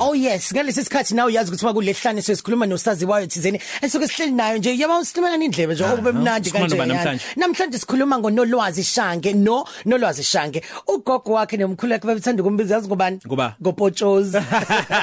Oh yes, ngalesi sikhathi nawe uyazi ukuthi makulehlane sesikhuluma nosaziwayo thizeni esuke sihleli nayo nje yaba usilimela indlebe nje okube mnandi sikhuluma kanje. noba yana. namhlanje? Namhlanje sikhuluma ngonolwazi Shange no nolwazi Shange. Ugogo wakhe nomkhulu wakhe babethanda ukumbiza yazi ngobani? Ngoba? Gopotshozi.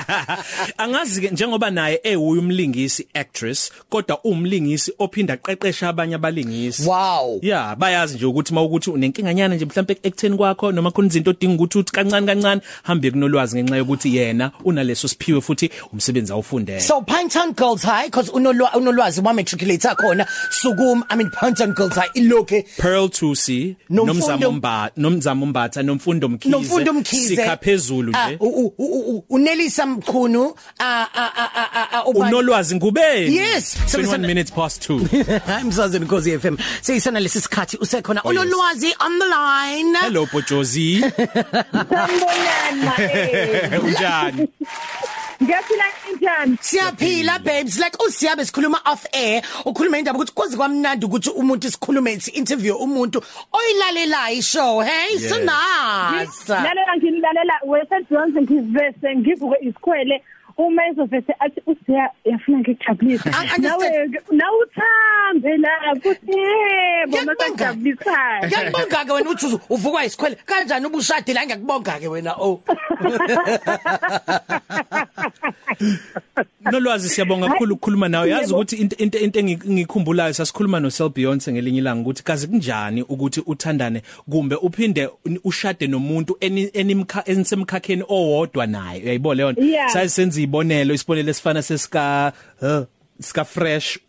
Angazi ke njengoba naye ewuye umlingisi actress kodwa umlingisi ophinda aqeqesha abanye abalingisi. Wow. Yeah, bayazi nje ukuthi mawukuthi unenkinganyana nje mhlawumbe ekutheni kwakho noma khona izinto odinga ukuthi uthi kancane kancane hambe kunolwazi ngenxa yokuthi yena unaleso siphiwe futhi umsebenzi awufundele. So Pinetown Girls High because unolwa unolwazi wa matriculate khona Sukuma I mean Pinetown Girls High iloke Pearl 2C Nomfundo- nomzamo mba nomzamo mbatha nomfundo mkhize nomfundo mkhize sikha phezulu Ah, nje u- u- u- u- unelisa mchunu a a a a- a ubani- unolwazi ngubeni Yes. So 21 listen- minutes past 2 I'm Sazini Khosi FM. Seyisana lesi sikhathi usekhona Oh, yes. unolwazi on the line. Hello Bojozi Sanibonani eh. unjani Ngiyaphila njani? Siyaphila babes. Like usiyabe sikhuluma off air ukhuluma indaba ukuthi kwazi kwamnandi ukuthi umuntu isikhulume ithi interview umuntu oyilalelayo ishow hey? So nice Lalela nginilalela Wesel Johnson ngizivese ngivuke isikhwele uma ezovese athi usiya yafuna ngikujabulisa. I understand. Nawe nawe uthambe la kuthi yebo Ngiyakubonga. masajabulisayo. Ngiyakubonga ke wena uthi uzu- uvukwa isikhwele kanjani ubushade la ngiyakubonga ke wena oh Nolwazi siyabonga kakhulu ukukhuluma nawe yazi Yebo. ukuthi into into into engikhumbulayo sasikhuluma no Sel Beyonce ngelinye ilanga ukuthi kazi kunjani ukuthi uthandane kumbe uphinde ushade nomuntu eni- enimkha enisemkhakheni owodwa naye uyayibona leyo Yeah. sayisenza ibonelo isibonelo esifana sesika uh, sika fresh u- u- u-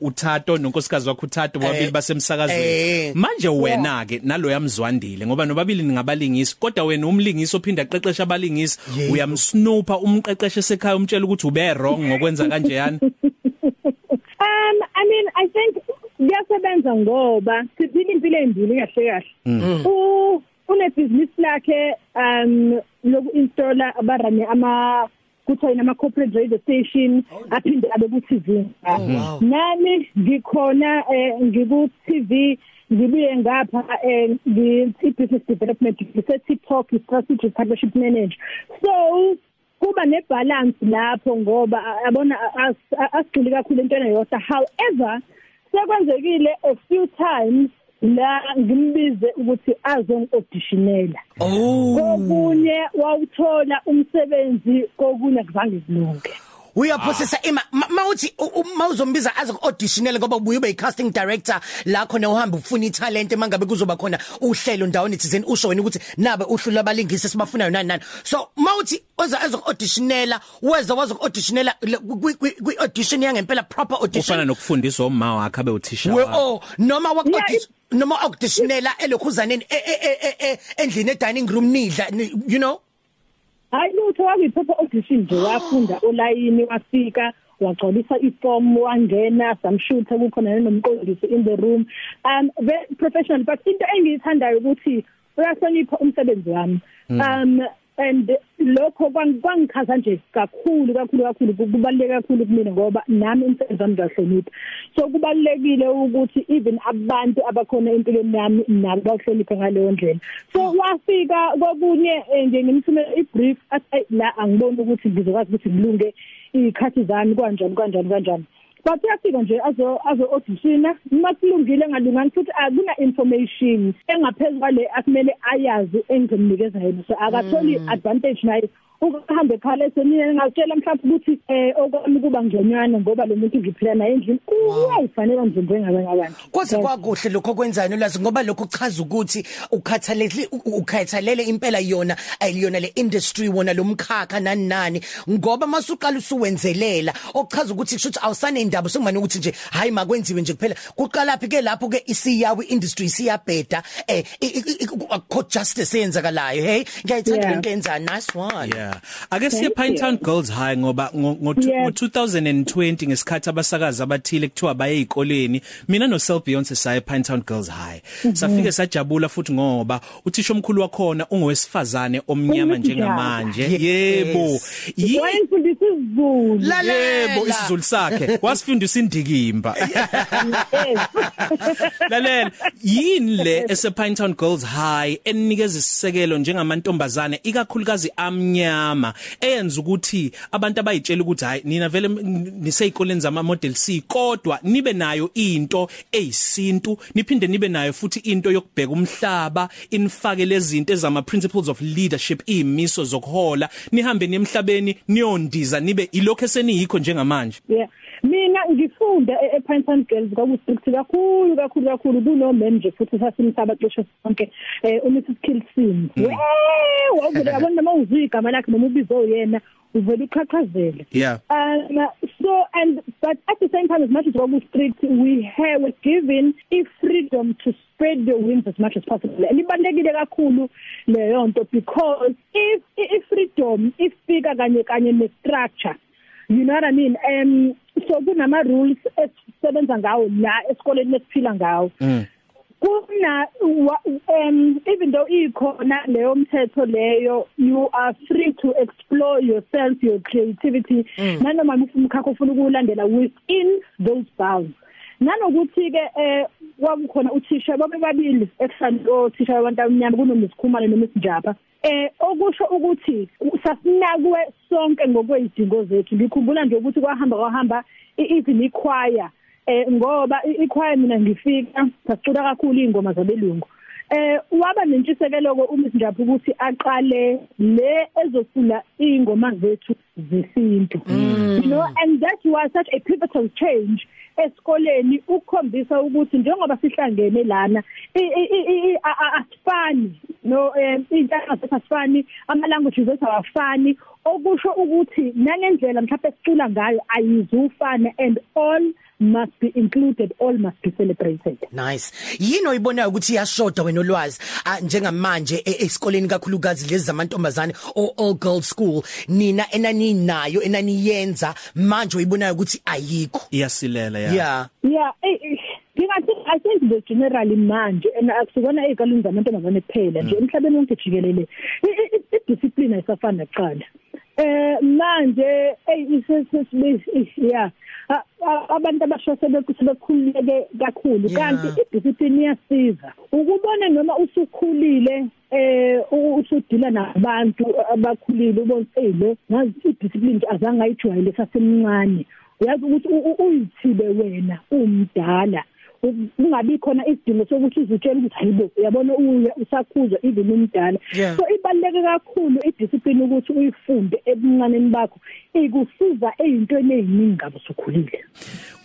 uthato nonkosikazi wakhe uthato bobabili Eh, basemsakazweni eh. manje wena ke nalo yamzwandile ngoba nobabili ningabalingisi kodwa wena umlingisi ophinda aqeqesha abalingisi Yebo. uyamsnooper umqeqeshe esekhaya umtshela ukuthi ube wrong ngokwenza kanje yani Um I mean I think kuyasebenza ngoba siphila impilo endile kahle kahle. U une business lakhe um loku installer abarane ama kuthiwa yini ama corporate radio station aphinde abe ku TV. wow. Nami ngikhona eh, ngiku TV ngibuye ngapha eh, ngi business development ngise TikTok strategic partnership manager. So kuba nebalance lapho ngoba a- yabona as- a- asigcili kakhulu entweni yodwa however sekwenzekile a few times la ngimbize ukuthi azongiauditionela oh. Kokunye wawuthola umsebenzi kokunye kuzange kulunge. Uyaphosesa ima ma- mawuthi u- u- mawuzombiza aze auditionele ngoba ubuye ube casting director la khona uhamba ufuna italent mangabe kuzoba khona uhlelo ndawoni thizeni usho wena ukuthi nabe uhlu labalingisi sibafunayo nani nani. So mawuthi oza azo auditionela weza wazo auditionela kwi audition yangempela proper ufana audition nokufundiswa umma wakhe abe uthisha we wakhe. oh noma wa Yeah, audition noma auditionela elokhuzaneni e- e- e- endlini e dining room nidla ni- you know? Hayi lutho wakuyiphepha audition nje wafunda olayini wafika wagcwalisa iform wangena samshutha kukhona nomqondisi in the room. Um very professional but into engiyithandayo ukuthi uyahlonipha umsebenzi wami. Um and lokho kwang- kwangichaza nje kakhulu kakhulu kakhulu kubaluleke kakhulu kumina ngoba nami umsebenzi wami ngiyahlonipha so kubalulekile ukuthi even abantu abakhona empilweni yami nabo bahloniphe ngaleyo ndlela. So wafika kokunye eh, nje ngimthumela ibrief athi "Ayi, la angiboni ukuthi ngizokwazi ukuthi ngilunge ikhathi zami kanjani kanjani kanjani. But uyafika nje azo azo auditiona makulungile ngalungani futhi akuna information engaphezulu kwale akumele ayazi engimnikeza yena. So akatholi advantage naye. Ukuhamba ekhala esemini ngakutshela mhlawumbe ukuthi eh okwami kuba ngconywana ngoba lo muntu ngiphila naye endlini. Kuyayifanele nje njengabanye abantu. Kodwa kwakuhle lokho kwenzayo nolazi ngoba lokho kuchaza ukuthi ukhathalele ukhathalele impela yona ayiliyona le industry wona lomkhakha nani nani ngoba masuqala usuwenzelela okuchaza ukuthi kusho ukuthi awusane indaba sengumane ukuthi nje hayi makwenziwe nje kuphela. Kuqala phi ke lapho ke isiyawi industry siyabheda eh akho justice eyenzakalayo hey? Ngiyayithanda Yeah. lento yenza nice one. Yeah. Ake siye Thank Pinetown you. Girls High ngoba ngo ngo- Yes. ngo 2020 ngesikhathi abasakazi abathile kuthiwa baye ezikoleni mina no Sel Beyonce saye Pinetown Girls High. Safike sajabula futhi ngoba uthisha omkhulu wakhona ungowesifazane omnyama Ungumjaka. njengamanje. Yes. Yebo. Yi- wayemfundisa isiZulu Lalela. Yebo isizulu sakhe wasifundisa indikimba. yes Lalela yini le ese Pinetown Girls High enikeza isisekelo njengamantombazane ikakhulukazi amnyama emnyama eyenza ukuthi abantu abayitshela ukuthi hayi nina vele niseyikoleni zama model C kodwa nibe nayo into eyisintu niphinde nibe nayo futhi into yokubheka umhlaba inifake lezinto ezama principles of leadership imiso zokuhola nihambe nemhlabeni niyondiza nibe ilokho eseniyikho njengamanje. Yeah. Mina ngifunda ePinetown Girls kwakustrict kakhulu kakhulu kakhulu. Kunomem nje futhi sasimhlaba cishe sonke eh uMrs Kilson Mm. hey wawuvele yabona noma uzwi igama lakhe noma ubizo yena uvela uqhaqhazela yeah. Um so and but at the same time as much as kwaku strict we have were given i freedom to spread the wings as much as possible. And ibalekile kakhulu leyo nto because if i freedom ifika kanye kanye ne structure you know what i mean? Um so kunama rules esisebenza ngawo la esikoleni esiphila ngawo. Mm. kuna wa- um even though ikhona leyo mthetho leyo you are free to explore yourself your creativity. Nanoma umkhakha ufuna ukulandela within those bounds. Nanokuthi ke eh kwakukhona uthisha babe babili ekuhlala othisha abantu abamnyama kunomisikhumane nomisinjapha eh okusho ukuthi sasinakwe sonke ngokwezidingo zethu. Ngikhumbula nje ukuthi kwahamba kwahamba even ichoir eh ngoba i- ichoir mina ngifika sacula kakhulu ingoma zabelungu. Eh waba nentshisekelo ko uMsinjapha ukuthi aqale le ezofuna ingoma zethu zesintu. You know and that was such a pivotal change esikoleni ukukhombisa ukuthi njengoba sihlangene lana asifani no eh, intanga zethu asifani ama languages ethu awafani okusho ukuthi nangendlela mhlawumbe sicula ngayo ayizufana and all must be included all must be celebrated Nice. Yini oyibonayo ukuthi iyashoda wena olwazi ah, njengamanje e- esikoleni kakhulukazi lezi zamantombazane o all girls school nina enani nayo enani yenza manje oyibonayo ukuthi ayikho. iyasilela ya Yeah. yeah eh, eh, ngingathi i think the generally manje and akusibona ezikoleni zamantombazane kuphela nje emhlabeni wonke jikelele. I- i- i- discipline ayisafani nakuqala. Eh manje hey isesibe yeah a- a- abantu abasha sebekhululeke kakhulu Yeah. kanti idiscipline iyasiza. Ukubona noma usukhulile eh u- usudila nabantu abakhulile ubona hey lo ngazi idiscipline nje azange ayijwayele sasemncane. Uyazi ukuthi u- u- uyithibe wena umdala. U- kungabi khona isidingo sokuthi uzitshela ukuthi hayibo uyabona uya usakhuzwa even umdala. Yeah. so ibaluleke kakhulu idiscipline ukuthi uyifunde ebuncaneni bakho. Ikusiza ezintweni eziningi ngabe usukhulile U- u-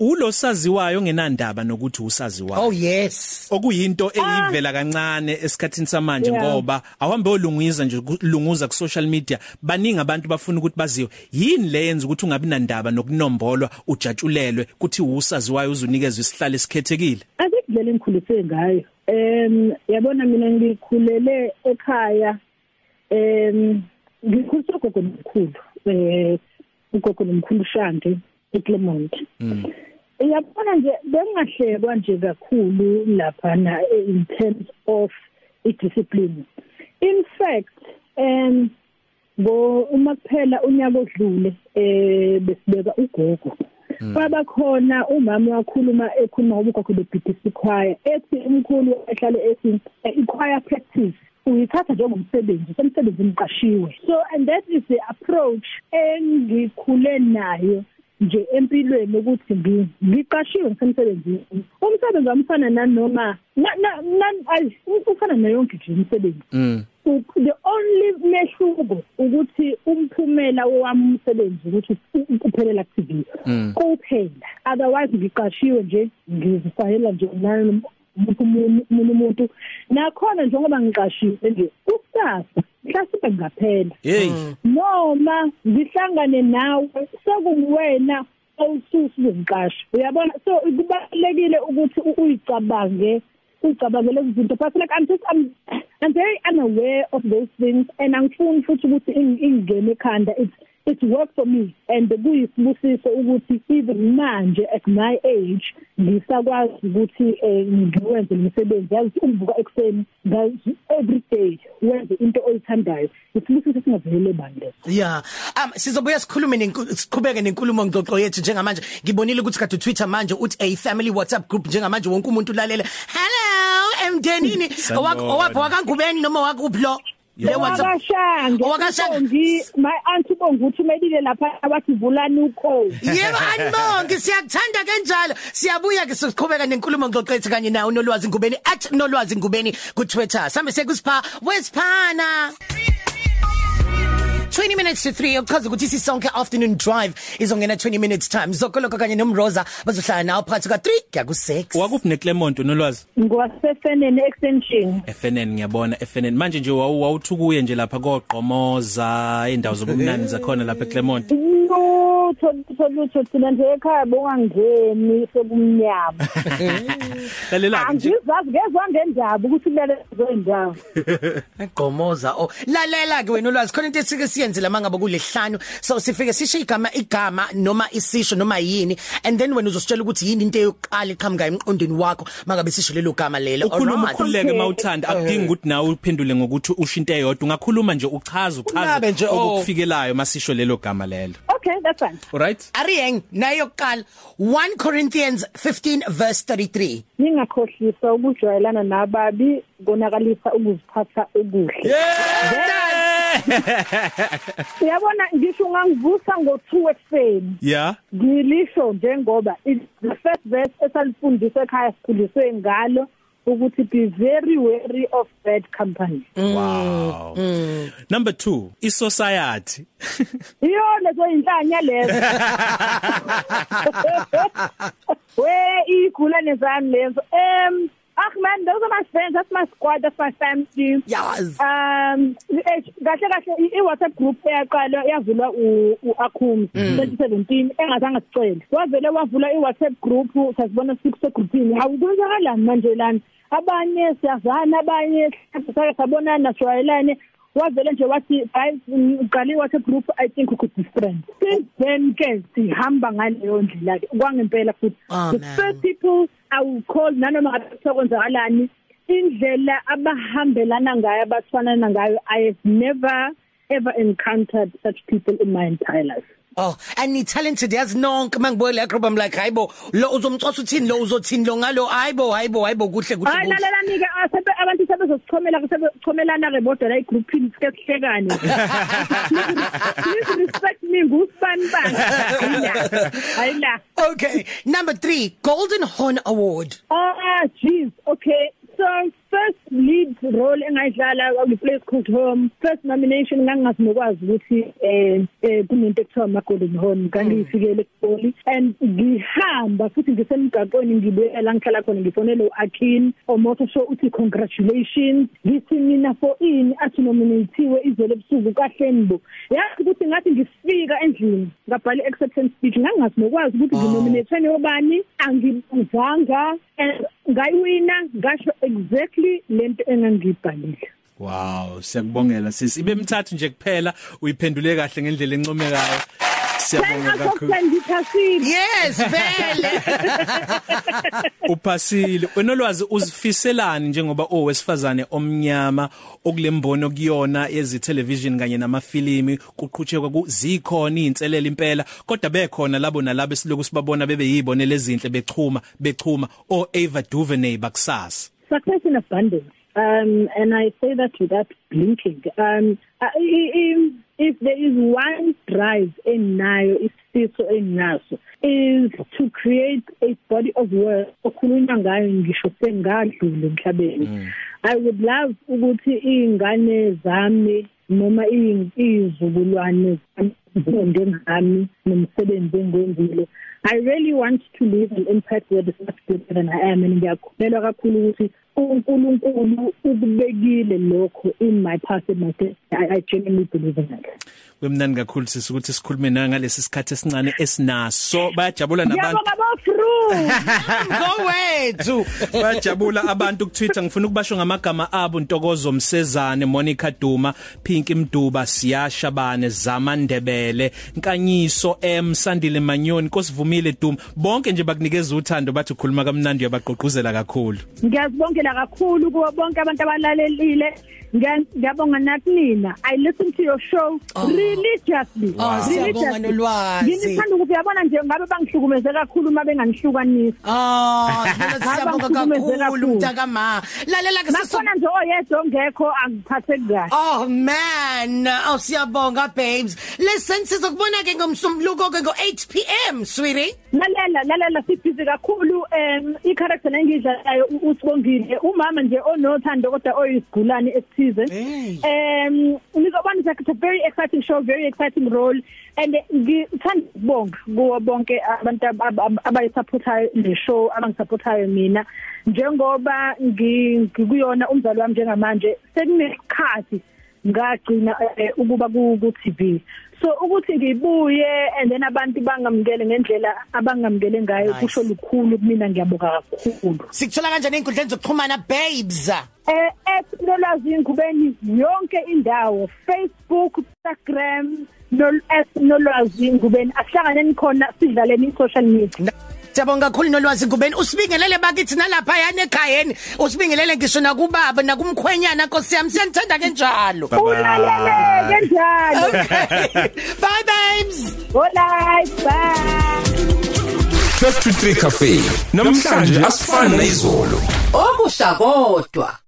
ulosaziwayo ngenandaba nokuthi usaziwayo. Oh yes. okuyinto eyivela kancane esikhathini samanje ngoba awuhambe olungiza nje kulunguza ku social media. Baningi abantu bafuna ukuthi baziwe. Yini le yenza ukuthi ungabi nandaba nokunombolwa ujatshulelwe kuthi usaziwayo uzunikezwe isihlalo esikhethekile? Akudlela engikhulise ngayo. Em yabona mina ngikhulele ekhaya. Em ngikhuliswe gogo nomkhulu eh ugogo nomkhulu Shandi eClermont yabona nje bengahlekwa nje kakhulu lapha na in terms of idiscipline. In fact um ngo uma kuphela unyaka odlule eh besibeka ugogo. Kwaba khona umama wakhuluma ekhuluma ngoba ugogo bebhidisa ichoir ethi umkhulu ehlale ethi eh, ichoir practice uyithatha njengomsebenzi semsebenzi emqashiwe so and that is the approach engikhule nayo nje empilweni ukuthi ngi- ngiqashiwe ngisemsebenzini. Umsebenzi wamfana nanoma na- na- na- ayi, ufana nayo yonke nje imisebenzi mm. U- the only mehluko ukuthi umphumela wami umsebenzi ukuthi u- uphelela ku-TV Mm. kuphela otherwise ngiqashiwe nje ngizifayela nje nani umuntu umuntu nakhona njengoba ngiqashiwe nje kusasa mhlawumbe ngaphela hey. Noma ngihlangane nawe sekuwena awususi ngiqasha uyabona? So kubalekile ukuthi u- uyicabange ucabangele izinto. But like I'm just I'm I'm very unaware of those things and angifuni futhi ukuthi ing- ingene ekhanda. It's it's work for me and kuyisibusiso ukuthi even manje at my age ngisakwazi ukuthi eh, ngiwenze umsebenzi yazi ukuvuka ekseni ngazi every day wenze into oyithandayo isibusiso singavelele bande Yeah. Um sizobuya sikhulume nenku- siqhubeke nenkulumo ngxoxo yethu njengamanje ngibonile ukuthi kade Twitter manje uthi a family WhatsApp group njengamanje wonke umuntu ulalela. Hello emndenini Sanibona. owakho owapho wakangubeni noma wakuphi lo? Wakashange. Owakashange. Ngi my auntie bonguthi melile lapha abathi vulani ukho. Yebo anibonge siyakuthanda kanjalo siyabuya ke siqhubeka nenkulumo ngoqethe kanye nawe nolwazi ngubeni @nolwazi ngubeni ku Twitter sambe sekusipha wesiphana 20 minutes to 3 okuchaza ukuthi sisonke afternoon drive izongena 20 minutes time. Zokoloko kanye nomroza bazohlala nawo phakathi ka 3 kuya ku 6 wakuphi neClermont nolwazi Ngwasefenene extension. FNN ngiyabona. FNN manje nje wawu- wawuthukuye nje lapha koqomoza indawo zobumnani zakhona lapha eClermont. Lutho lutho thina nje ekhaya bongangeni sekumnyama. lalela nje? Angizazi ngezwe ngendaba ukuthi kulele zendawo. egqomoza oh. Lalela ke wena olwazi khona into esike siyenze lama ngabe kulehlanu so sifike sisho igama igama noma isisho noma yini and then wena uzositshela ukuthi yini into eyokuqala iqhamuka emqondweni wakho mangabe sisho lelo gama lelo ukhuluma Okay. mawuthanda akudingi ukuthi nawe uphendule ngokuthi usho into eyodwa ungakhuluma nje uchaze nje, oh. okufikelayo masisho lelo gama lelo Okay, that's fine. alright Ariyeng nayo yokuqala 1 Corinthians 15 verse 33 Ningakhohlisa ukujwayelana nababi konakalisa ukuziphatha okuhle. Uyabona ngisho ungangivusa ngo2 ekseni. yeah Ngilisho njengoba it's the first verse esalifundisa ekhaya sikhuliswe ngalo ukuthi be very wary of bad company. wow number 2 isociety Iyo lezo inhlanya lezo. We igulane zami lezo. Um Ach man, those are my friends, that's my squad, that's my family. yes Um eh, kahle kahle i- i WhatsApp group eyaqala yavulwa u u- Akhum 2017 engazange sicele. Wavele wavula i WhatsApp group sasibona sikuse groupini. Awukwenzakalani manje lana? Abanye siyazana abanye sake sabonana sijwayelane wavele nje wathi guys uqala i WhatsApp group I think we could be friends. Since then ke sihamba ngaleyo ndlela ke kwangempela futhi. Oh, The man. first people I will call nanoma ngabe kwenzakalani indlela abahambelana ngayo abathwanana ngayo I have never ever encountered such people in my entire life. Oh and ni talented yazi nonke mangibona la group I'm like hayibo lo uzomxosa uthini lo uzothini lo ngalo hayibo hayibo hayibo kuhle kuhle Hayi lalela nike asebe abantu sebezosichomela ke sebechomelana ke bodwa la igroupini sike sihlekane. Please respect me ngusibani bani. Hayila. Hayila. okay number 3 golden horn award Ah, jeez. Okay. So role engayidlala ku place called home. First nomination ngangazi nokwazi ukuthi eh eh kunento ekuthiwa ama golden horn ngangifikele eGoli and ngihamba futhi ngisemgaqweni ngibuye la ngihlala khona ngifonele uAkin omoto show uthi congratulations. Ngithi mina for ini athi nominatiwe izolo ebusuku kaHlenbo yazi ukuthi ngathi ngifika endlini ngabhala acceptance speech ngangazi nokwazi ukuthi nginominate yobani angibuzanga and ngayiwina ngasho exactly lento engangibhalile wow siyakubongela sisi ibe mithathu nje kuphela uyiphendule kahle ngendlela encomekayo siyabonga kakhulu. Ngithasile yes vele. Uphasile. Wenolwazi uzifiselani njengoba owesifazane omnyama okulembono kuyona yezi television kanye namafilimi? Kuqhutshekwa kuzikhona inselele impela kodwa bekhona labo nalabo siloku sibabona bebe yibonele ezinhle bechuma bechuma. O Ava DuVernay bakusasa. Success in abundance um and i say that without blinking. Um uh, i- i- if there is one drive enayo isifiso enaso is to create a body of work okhulunywa ngayo ngisho sengadlule emhlabeni. I would love ukuthi izingane zami noma izizukulwane zifunde ngami nomsebenzi engwenzile I really want to leave an impact where is much bigger than I am and ngiyakholelwa kakhulu ukuthi uNkulunkulu ukubekile lokho in my past and my destiny I, I genuinely believe in that. Kwemnandi kakhulu sisi ukuthi sikhulume nawe ngalesi sikhathi esincane esinaso. Bayajabula nabantu. Ngiyabonga bafru go wethu. Bayajabula abantu ku Twitter ngifuna ukubasho ngamagama abo Ntokozo Msezane Monica Duma Pinki Mduba Siyasha Bane Zamandebele Nkanyiso M Sandile Manyoni Nkosivumile Duma. Bonke nje bakunikeza uthando bathi ukhuluma kamnandi uyabaqoquzela kakhulu. Ngiyazibongela kakhulu kubo bonke abantu abalalelile. Ngiya- ngiyabonga nathi nina. I listen to your show. Religiously Oh, siyabonga nolwazi. ngithanda ukuthi uyabona nje ngabe bangihlukumeze kakhulu uma benganihlukanisi Ah, Dlola siyabonga Ngabangihlukumeze kakhulu kakhulu. mntaka ma. Lalela ke sisu nakhona nje oyedwa ongekho angiphatheki kahle Oh man, oh siyabonga babes. Listen sizokubona ke ngomsombuluko ke ngo8 pm, sweetie. lalela lalela sibhizi kakhulu em i-character engidlalayo u- usibongile umama nje onothando kodwa oyisigulane esithize Hey. em ngizobona it's a very exciting show very exciting role. And ngithanda ukubonga kuwo bonke abantu ab- ab- abayisupportayo le show abangisupportayo mina. Njengoba ngi- ngikuyona umzali wami njengamanje sekunesikhathi ngagcina eh, ukuba ku ku TV so ukuthi ngibuye and then abantu bangamukele ngendlela abangamukele ngayo Nice. kusho lukhulu kumina ngiyabonga kakhulu Sikuthola kanjani einkundleni zokuxhumana babes? eh ethnolwazi ngubeni yonke indawo Facebook Instagram no ethnolwazi ngubeni asihlanganeni khona sidlaleni i social media Siyabonga kakhulu nolwazi ngubeni? Usibingelele bakithi nalapha yana ekhayeni usibingelele ngisho nakubaba nakumkhwenyana Nkosi yami. Siyanthanda kanjalo ulaleleke njalo. Okay. Bye babes. Alright bye. 12 to 3 cafe. Namhlanje asifani nezolo okusha kodwa.